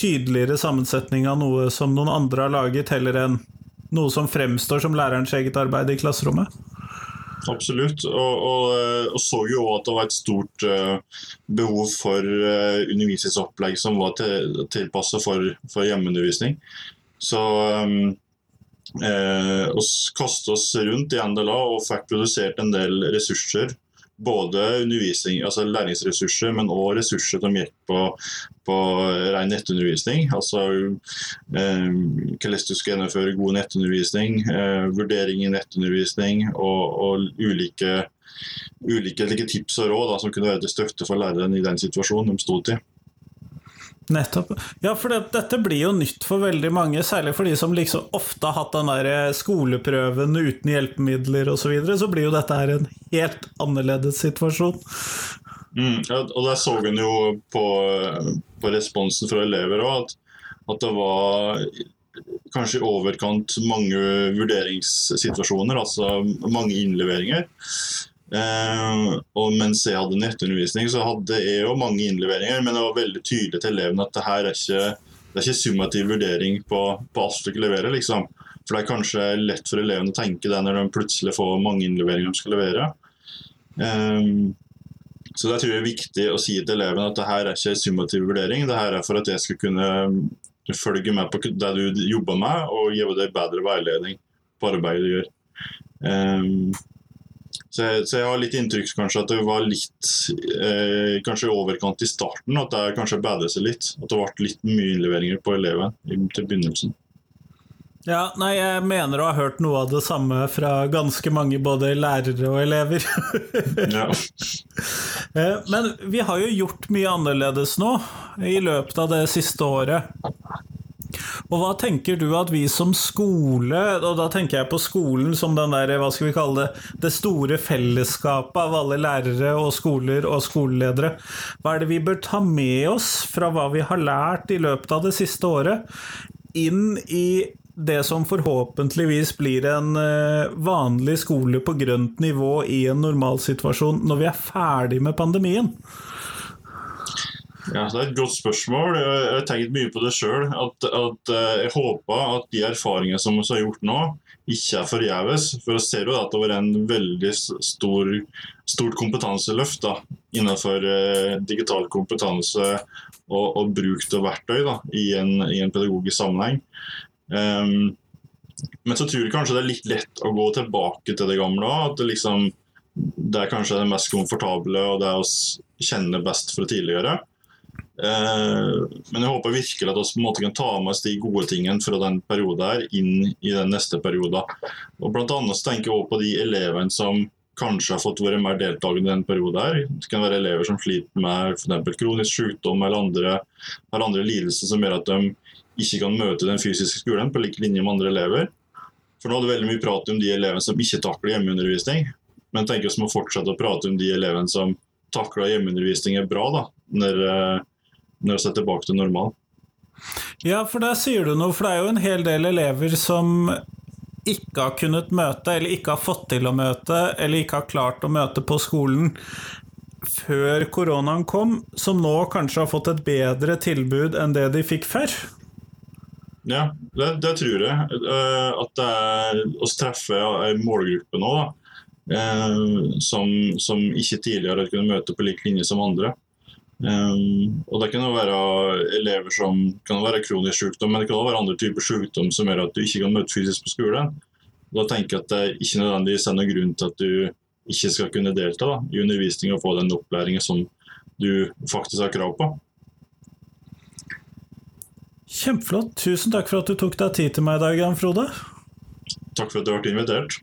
tydeligere sammensetning av noe som noen andre har laget, heller enn noe som fremstår som lærerens eget arbeid i klasserommet? Absolutt. Og, og, eh, og så jo at det var et stort uh, behov for uh, undervisningsopplegg som var til, tilpasset for, for hjemmeundervisning. Så um, eh, oss kaste oss rundt i NDLA og fikk produsert en del ressurser både undervisning, altså læringsressurser, men òg ressurser som gikk på, på ren nettundervisning. Altså eh, hvordan du skal gjennomføre god nettundervisning, eh, vurdering i nettundervisning og, og ulike, ulike tips og råd da, som kunne være til støtte for læreren i den situasjonen de sto til. Nettopp. Ja, for det, dette blir jo nytt for veldig mange, særlig for de som liksom ofte har hatt den der eh, skoleprøven uten hjelpemidler osv. Så, videre, så blir jo dette her en helt annerledes situasjon. Mm, ja, og der så en jo på, på responsen fra elever òg, at, at, det var kanskje i overkant mange vurderingssituasjoner, altså mange innleveringer. Uh, og mens jeg hadde nettundervisning, så hadde jeg jo mange innleveringer, men det var veldig tydelig til elevene at det her er ikke, det er ikke summativ vurdering på, på alt du ikke leverer. liksom. For det er kanskje lett for elevene å tenke det når de plutselig får mange innleveringer de skal levere. Um, så det tror jeg er viktig å si til elevene at det her er ikke summativ vurdering. Det her er for at jeg skal kunne følge med på det du jobber med, og gi deg bedre veiledning på arbeidet du gjør. Um, så jeg, så jeg, har litt inntrykk kanskje at det var litt eh, kanskje overkant i starten. At det kanskje bedret seg litt. At det ble litt mye innleveringer på eleven til begynnelsen. Ja, nei, jeg mener å ha hørt noe av det samme fra ganske mange både lærere og elever. ja. Eh, men vi har jo gjort mye annerledes nå i løpet av det siste året. Og hva tenker du at vi som skole, og da tenker jeg på skolen som den der, hva skal vi kalle det, det store fellesskapet av alle lærere og skoler og skoleledere, hva er det vi bør ta med oss fra hva vi har lært i løpet av det siste året, inn i det som forhåpentligvis blir en eh, vanlig skole på grønt nivå i en normalsituasjon når vi er ferdig med pandemien? Ja, Det er et godt spørsmål. Jeg har tenkt mye på det sjøl. At, at, eh, jeg håper at de erfaringene som vi har gjort nå, ikke er forgjeves. For jeg ser jo at det har vært en veldig stor, stort kompetanseløft da, innenfor eh, digital kompetanse og, og bruk av verktøy da, i, en, i, en, pedagogisk sammenheng. Um, men så tror jeg kanskje det er litt lett å gå tilbake til det gamle. At det, liksom, det er kanskje det mest komfortable og det vi kjenner best fra tidligere. Eh, men jeg håper virkelig at vi kan ta med oss de gode tingene fra den perioden her inn i den neste perioden. Og blant annet tenker jeg også på de elevene som kanskje har fått være mer deltakende i den perioden. her. Det kan være elever som sliter med f.eks. kronisk sykdom eller andre, eller andre lidelser som gjør at de ikke kan møte den fysiske skolen på lik linje med andre elever. For nå er det veldig mye prat om de elevene som ikke takler hjemmeundervisning. Men tenker vi må fortsette å prate om de elevene som takler hjemmeundervisning er bra, da, når, når vi er tilbake til normal. Ja, for der sier du noe, for det er jo en hel del elever som ikke har kunnet møte, eller ikke har fått til å møte, eller ikke har klart å møte på skolen før koronaen kom, som nå kanskje har fått et bedre tilbud enn det de fikk før? Ja, det, det tror jeg. Eh, at det er å treffe en målgruppe nå da, eh, som, som ikke tidligere har kunnet møte på lik linje som andre. Um, og det kan jo være elever som kan være kronisk sykdom, men det kan også være andre typer sykdom som gjør at du ikke kan møte fysisk på skolen. Da tenker jeg at det ikke nødvendigvis er noen grunn til at du ikke skal kunne delta da, i undervisning og få den opplæringen som du faktisk har krav på. Kjempeflott. Tusen takk for at du tok deg tid til meg i dag, Jan Frode. Takk for at du ble invitert.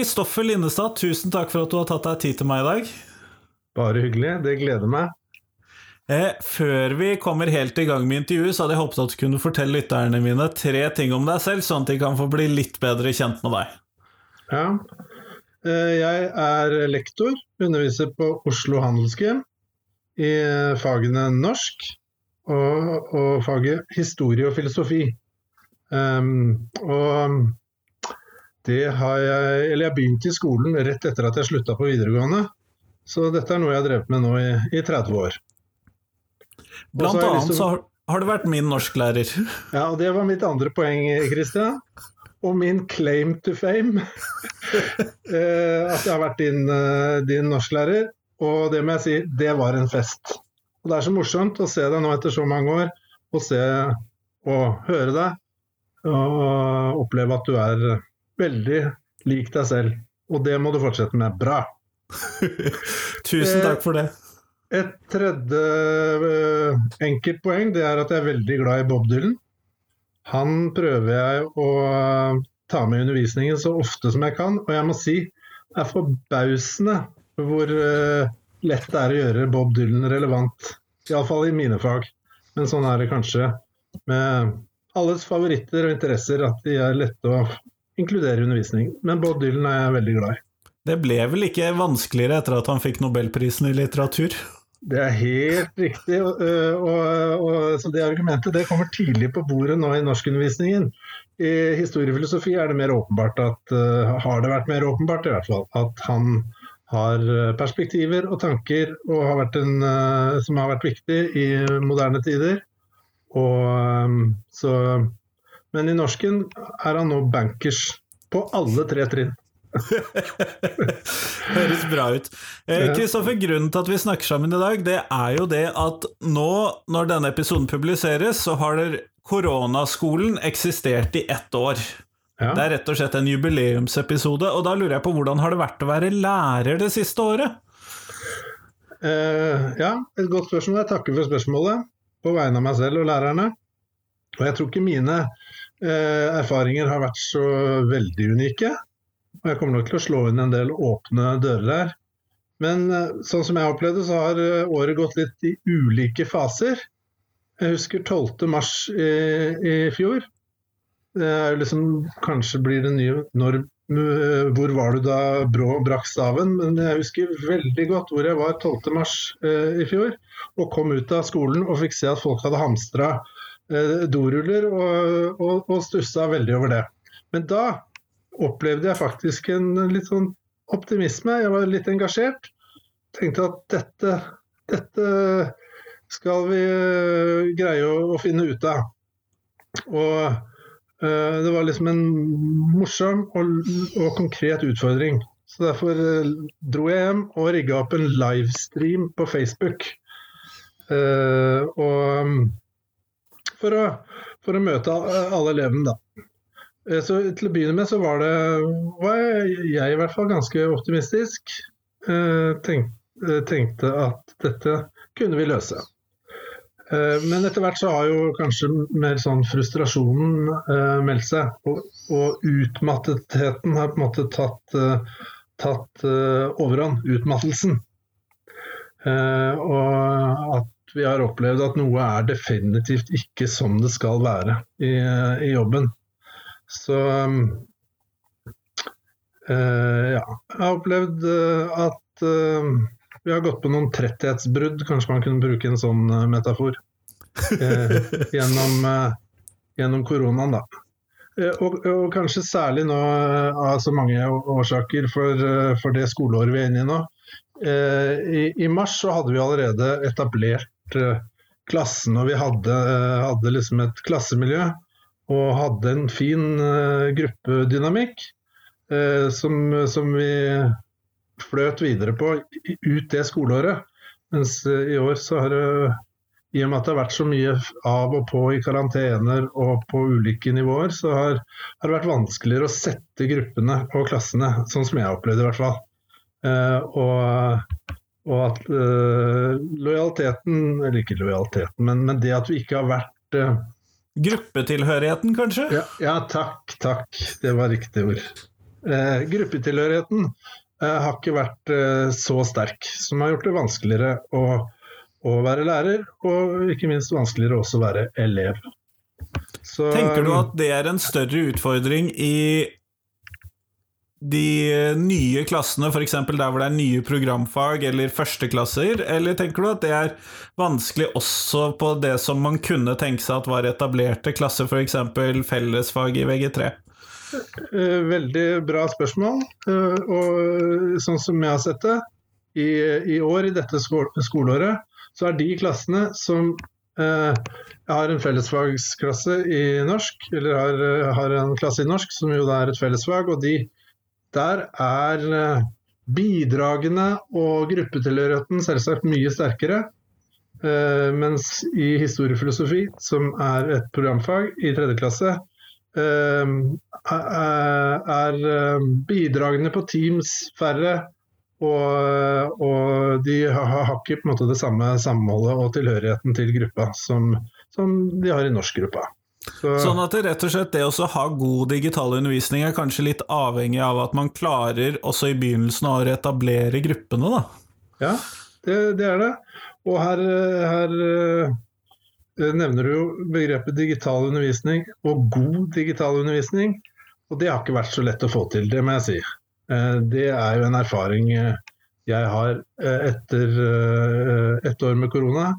Kristoffer Linnestad, tusen takk for at du har tatt deg tid til meg i dag. Bare hyggelig. Det gleder meg. Eh, før vi kommer helt i gang med intervjuet, så hadde jeg håpet at du kunne fortelle lytterne mine tre ting om deg selv, sånn at de kan få bli litt bedre kjent med deg. Ja. Eh, jeg er lektor, underviser på Oslo Handelsgym i fagene norsk og, og faget historie og filosofi. Um, og det har jeg Eller jeg begynte i skolen rett etter at jeg slutta på videregående. Så dette er noe jeg har drevet med nå i, i 30 år. Blant har annet så har, har du vært min norsklærer. Ja, og det var mitt andre poeng, Kristian. Og min claim to fame. Eh, at jeg har vært din, eh, din norsklærer. Og det må jeg si, det var en fest. Og det er så morsomt å se deg nå etter så mange år, og se og høre deg. Og oppleve at du er veldig lik deg selv. Og det må du fortsette med. Bra. Tusen Eh, takk for det. Et tredje uh, enkelt poeng det er at jeg er veldig glad i Bob Dylan. Han prøver jeg å eh, ta med i undervisningen så ofte som jeg kan, og jeg må si det er forbausende hvor eh, lett det er å gjøre Bob Dylan relevant. Iallfall i mine fag. Men sånn er det kanskje med alles favoritter og interesser, at de er lette å inkludere undervisning. Men Bob Dylan er jeg veldig glad i. Det ble vel ikke vanskeligere etter at han fikk nobelprisen i litteratur? Det er helt riktig. Og, og, og, så det argumentet det kommer tidlig på bordet nå i norskundervisningen. I historiefilosofi er det mer åpenbart at uh, har det vært mer åpenbart i hvert fall, at han har perspektiver og tanker og har en, som har vært viktig i moderne tider. Og, så, men i norsken er han nå bankers på alle tre trinn. Høres bra ut. Eh, Kristoffer, grunnen til at vi snakker sammen i dag, det er jo det at nå, når denne episoden publiseres, så har koronaskolen eksistert i ett år. Ja. Det er rett og slett en jubileumsepisode, og da lurer jeg på hvordan har det vært å være lærer det siste året? Eh, ja, et godt spørsmål. Jeg takker for spørsmålet på vegne av meg selv og lærerne. Og jeg tror ikke mine eh, erfaringer har vært så veldig unike. Og jeg kommer nok til å slå inn en del åpne dører her. Men eh, sånn som jeg har opplevd det, så har eh, året gått litt i ulike faser. Jeg husker 12. mars i, i fjor. Liksom, kanskje blir det nye når, eh, Hvor var du da Brå brakk staven? Men jeg husker veldig godt hvor jeg var 12. mars eh, i fjor. Og kom ut av skolen og fikk se at folk hadde hamstra eh, doruller, og, og, og stussa veldig over det. Men da opplevde jeg faktisk en litt sånn optimisme. Jeg var litt engasjert. Tenkte at dette, dette skal vi eh, greie å, å finne ut av. Og eh, det var liksom en morsom og, og konkret utfordring. Så derfor eh, dro jeg hjem og rigga opp en livestream på Facebook. Eh, og for å, for å møte alle elevene, da. Eh, Så Til å begynne med så var, det, var jeg i hvert fall ganske optimistisk. Eh, Tenk, eh, tenkte at dette kunne vi løse. Men etter hvert så har jo kanskje mer sånn frustrasjonen meldt seg. Og, og utmattetheten har på en måte tatt, tatt overhånd. Utmattelsen. Og at vi har opplevd at noe er definitivt ikke som det skal være i, i jobben. Så øh, ja. Jeg har opplevd eh, at øh, vi har gått på noen tretthetsbrudd, kanskje man kunne bruke en sånn metafor, eh, gjennom, eh, gjennom koronaen, da. Eh, og, og, kanskje særlig nå av så mange årsaker for, for, det skoleåret vi er inne i nå. I, I, mars så hadde vi allerede etablert klassen, og vi hadde, hadde liksom et klassemiljø. Og hadde en fin gruppedynamikk som, som vi fløt videre på ut det skoleåret. Mens i år så har det i og med at det har vært så mye av og på i karantener og på ulike nivåer, så har, har det vært vanskeligere å sette gruppene og klassene, sånn som jeg har opplevd i hvert fall. Og, og, at uh, lojaliteten, eller ikke lojaliteten, men, men, det at vi ikke har vært uh, Gruppetilhørigheten, kanskje? Ja, ja, takk, takk. Det var riktig ord. gruppetilhørigheten har ikke vært så sterk, som har gjort det vanskeligere å å være lærer, og ikke minst vanskeligere også å være elev. Så, Tenker du at det er en større utfordring i de nye klassene, f.eks. der hvor det er nye programfag eller førsteklasser, eller tenker du at det er vanskelig også på det som man kunne tenke seg at var etablerte klasser, f.eks. fellesfag i VG3? Eh, veldig bra spørsmål. Eh, og sånn som jeg har sett det, i, i år i dette skoleåret, så er de klassene som jeg har en fellesfagsklasse i norsk, eller har, eh, har, en klasse i norsk, som jo da er et fellesfag, og de, der er eh, bidragene og gruppetilhørigheten selvsagt mye sterkere. Eh, mens i historiefilosofi, som er et programfag i tredje klasse, eh, er bidragene på Teams færre, og, og de har, ikke på en måte det samme samholdet og tilhørigheten til gruppa som, som de har i norskgruppa. Så, sånn at det rett og slett det å ha god digital undervisning er kanskje litt avhengig av at man klarer også i begynnelsen å etablere gruppene, da? Ja, det, det er det. Og her, her eh, nevner du jo begrepet digital undervisning og god digital undervisning. Og det har ikke vært så lett å få til, det må jeg si. Eh, det er jo en erfaring eh, jeg har etter ett år med korona.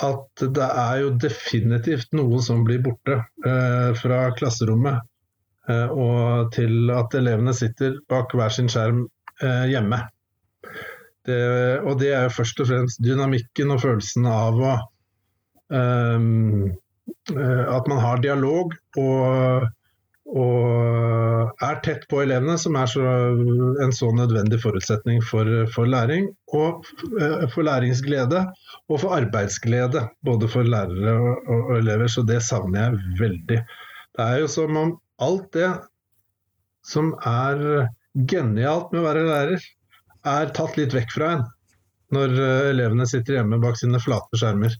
At det er jo definitivt noe som blir borte fra klasserommet. Og til at elevene sitter bak hver sin skjerm hjemme. Det, og det er jo først og fremst dynamikken og følelsen av å um, At man har dialog og og er tett på elevene, som er så, en så nødvendig forutsetning for, for, læring. Og eh, for læringsglede og for arbeidsglede, både for lærere og, og, elever. Så det savner jeg veldig. Det er jo som om alt det som er genialt med å være lærer, er tatt litt vekk fra en når eh, elevene sitter hjemme bak sine flate skjermer.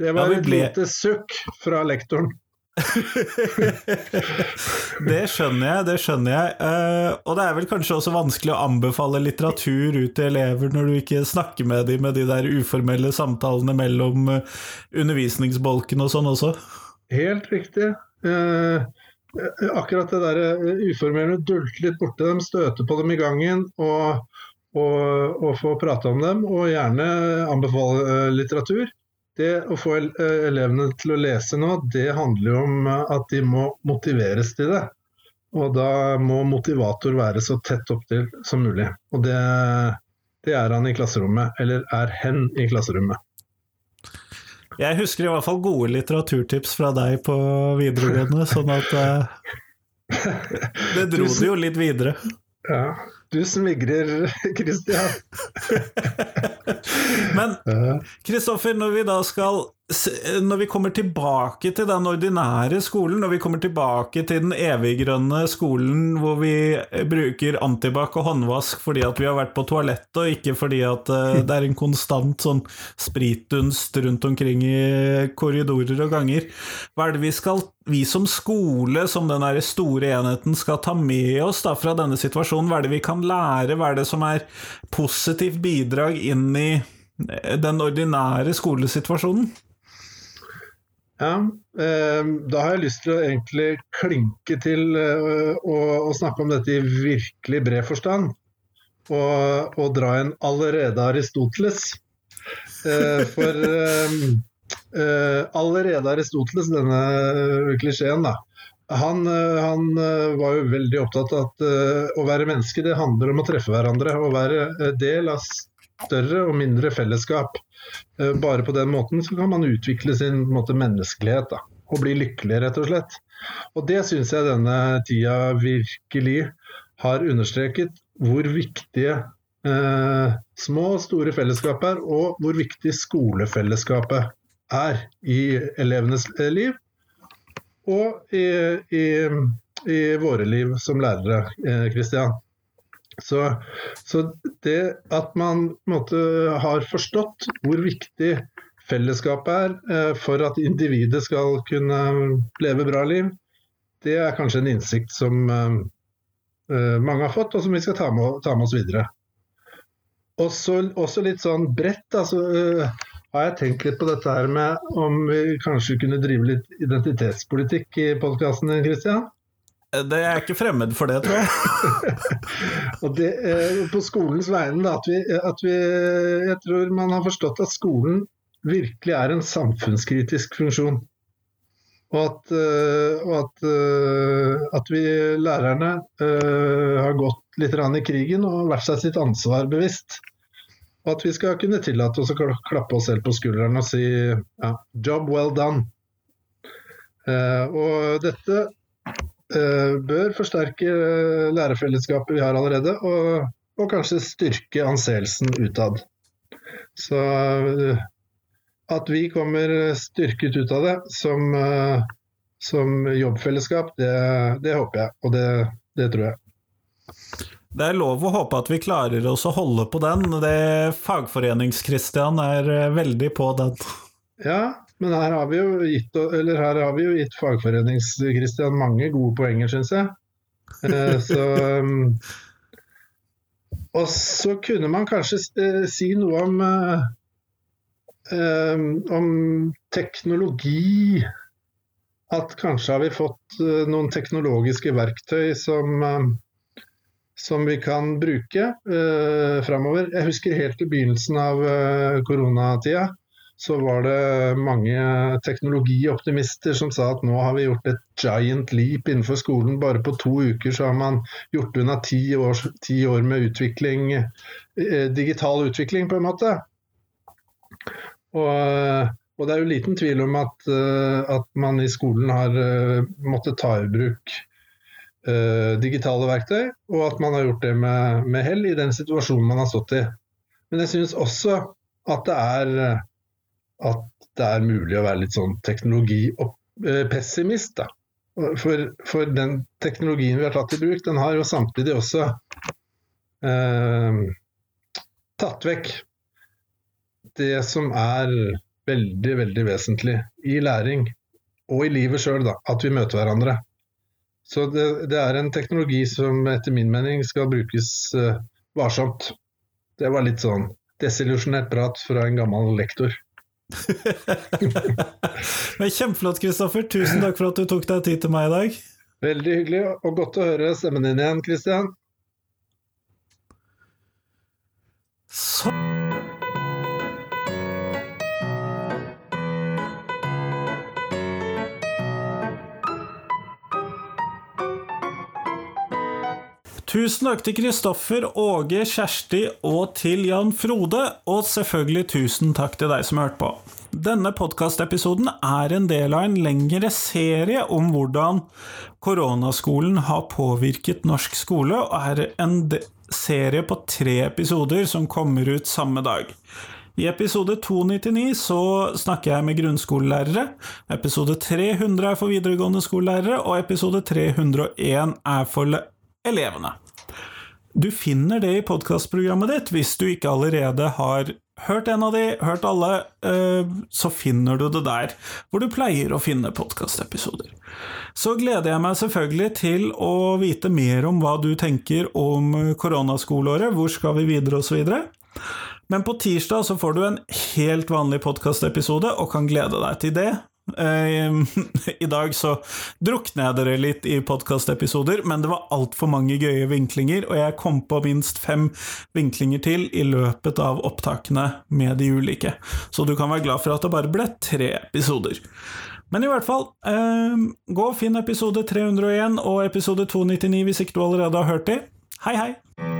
Det var et lite sukk fra lektoren. det skjønner jeg, det skjønner jeg. Uh, og det er vel kanskje også vanskelig å anbefale litteratur ut til elever når du ikke snakker med dem med de der uformelle samtalene mellom uh, undervisningsbolken og sånn også? Helt riktig. Uh, akkurat det der uformelle dulte litt borte, dem, støte på dem i gangen. og og, og få prate om dem, og gjerne anbefale litteratur. Det å få eh, elevene til å lese nå, det handler jo om eh, at de må motiveres til det. Og da må motivator være så tett opptil som mulig. Og det, det er han i klasserommet, eller er hen i klasserommet. Jeg husker i hvert fall gode litteraturtips fra deg på videregående, sånn at uh, Det dro det jo litt videre. Ja, du smigrer, Kristian. Men Kristoffer, når vi da skal når vi kommer tilbake til den ordinære skolen, når vi kommer tilbake til den eviggrønne skolen hvor vi bruker antibac og håndvask fordi at vi har vært på toalettet, og ikke fordi at eh, det er en konstant sånn spritdunst rundt omkring i korridorer og ganger, hva er det vi skal vi som skole, som den store enheten, skal ta med oss da fra denne situasjonen? Hva er det vi kan lære? Hva er det som er positivt bidrag inn i den ordinære skolesituasjonen? Ja, eh, Da har jeg lyst til å egentlig klinke til eh, å, snakke om dette i virkelig bred forstand. Og, og dra en allerede Aristoteles. Eh, for allerede Aristoteles, denne klisjeen, da, han, han, var jo veldig opptatt av at å være menneske det handler om å treffe hverandre. Å være del av større og mindre fellesskap. Uh, bare på den måten så kan man utvikle sin måte, menneskelighet da, og bli lykkelig, rett og slett. Og det syns jeg denne tida virkelig har understreket hvor viktige eh, små og store fellesskap er, og hvor viktig skolefellesskapet er i elevenes liv og i, i, i våre liv som lærere, Kristian. Eh, så, så, det at man måte, har forstått hvor viktig fellesskapet er eh, for at individet skal kunne leve bra liv, det er kanskje en innsikt som eh, mange har fått, og som vi skal ta med, ta med oss videre. Også, også, litt sånn bredt. altså har jeg tenkt litt på dette her med om vi kanskje kunne drive litt identitetspolitikk i podkasten, Kristian? Det er ikke fremmed for det, tror jeg. og det, eh, på skolens vegne, at vi, at vi, Jeg tror man har forstått at skolen virkelig er en samfunnskritisk funksjon. Og at, eh, og at, eh, at vi lærerne har gått litt i krigen og vært seg sitt ansvar bevisst. Og at vi skal kunne tillate oss å klappe oss selv på skulderen og si ja, 'job well done'. Og dette bør forsterke eh, lærerfellesskapet vi har allerede, og, og kanskje styrke anseelsen utad. Så eh, at vi kommer styrket ut av det som, eh, som jobbfellesskap, det, det, håper jeg, og det, det tror jeg. Det er lov å håpe at vi klarer oss å holde på den. Det Fagforenings-Christian er eh, veldig på den. Ja, men her har vi jo gitt, gitt Fagforenings-Christian mange gode poenger, syns jeg. Eh, så um, Og så kunne man kanskje eh, si noe om, om teknologi. At kanskje har vi fått noen teknologiske verktøy som som vi kan bruke eh, framover. Jeg husker helt i begynnelsen av eh, så var det mange teknologioptimister som sa at nå har vi gjort et giant leap innenfor skolen. Bare på to uker så har man gjort unna ti år, ti år med utvikling, eh, digital utvikling, på en måte. Og, og, det er jo liten tvil om at, uh, at man i skolen har uh, måttet ta i bruk digitale verktøy, og at man har gjort det med, med hell i den situasjonen man har stått i. Men jeg synes også at det er, at det er mulig å være litt sånn teknologipessimist. For, for, den teknologien vi har tatt i bruk, den har jo samtidig også eh, tatt vekk det som er veldig, veldig vesentlig i læring og i livet sjøl, at vi møter hverandre. Så det, det, er en teknologi som etter min mening skal brukes eh, varsomt. Det var litt sånn desillusjonert prat fra en gammel lektor. Men Kjempeflott, Kristoffer. Tusen takk for at du tok deg tid til meg i dag. Veldig hyggelig, og godt å høre stemmen din igjen, Kristian. Så Tusen takk til Kristoffer, Åge, Kjersti og til Jan Frode, og selvfølgelig tusen takk til deg som hørte på. Denne podkastepisoden er en del av en lengre serie om hvordan koronaskolen har påvirket norsk skole, og er en serie på tre episoder som kommer ut samme dag. I episode 299 så snakker jeg med grunnskolelærere, episode 300 er for videregående skolelærere, og episode 301 er for elevene. Du finner det i podkastprogrammet ditt hvis du ikke allerede har hørt en av de, hørt alle, eh, så finner du det der hvor du pleier å finne podkastepisoder. Så gleder jeg meg selvfølgelig til å vite mer om hva du tenker om koronaskoleåret, hvor skal vi videre osv. Men på tirsdag så får du en helt vanlig podkastepisode og kan glede deg til det. Ehm, I dag så drukner jeg dere litt i podkastepisoder, men det var altfor mange gøye vinklinger, og jeg kom på minst fem vinklinger til i løpet av opptakene med de ulike. Så du kan være glad for at det bare ble tre episoder. Men i hvert fall, eh, gå og finn episode 301 og episode 299 hvis ikke du allerede har hørt de. Hei, hei!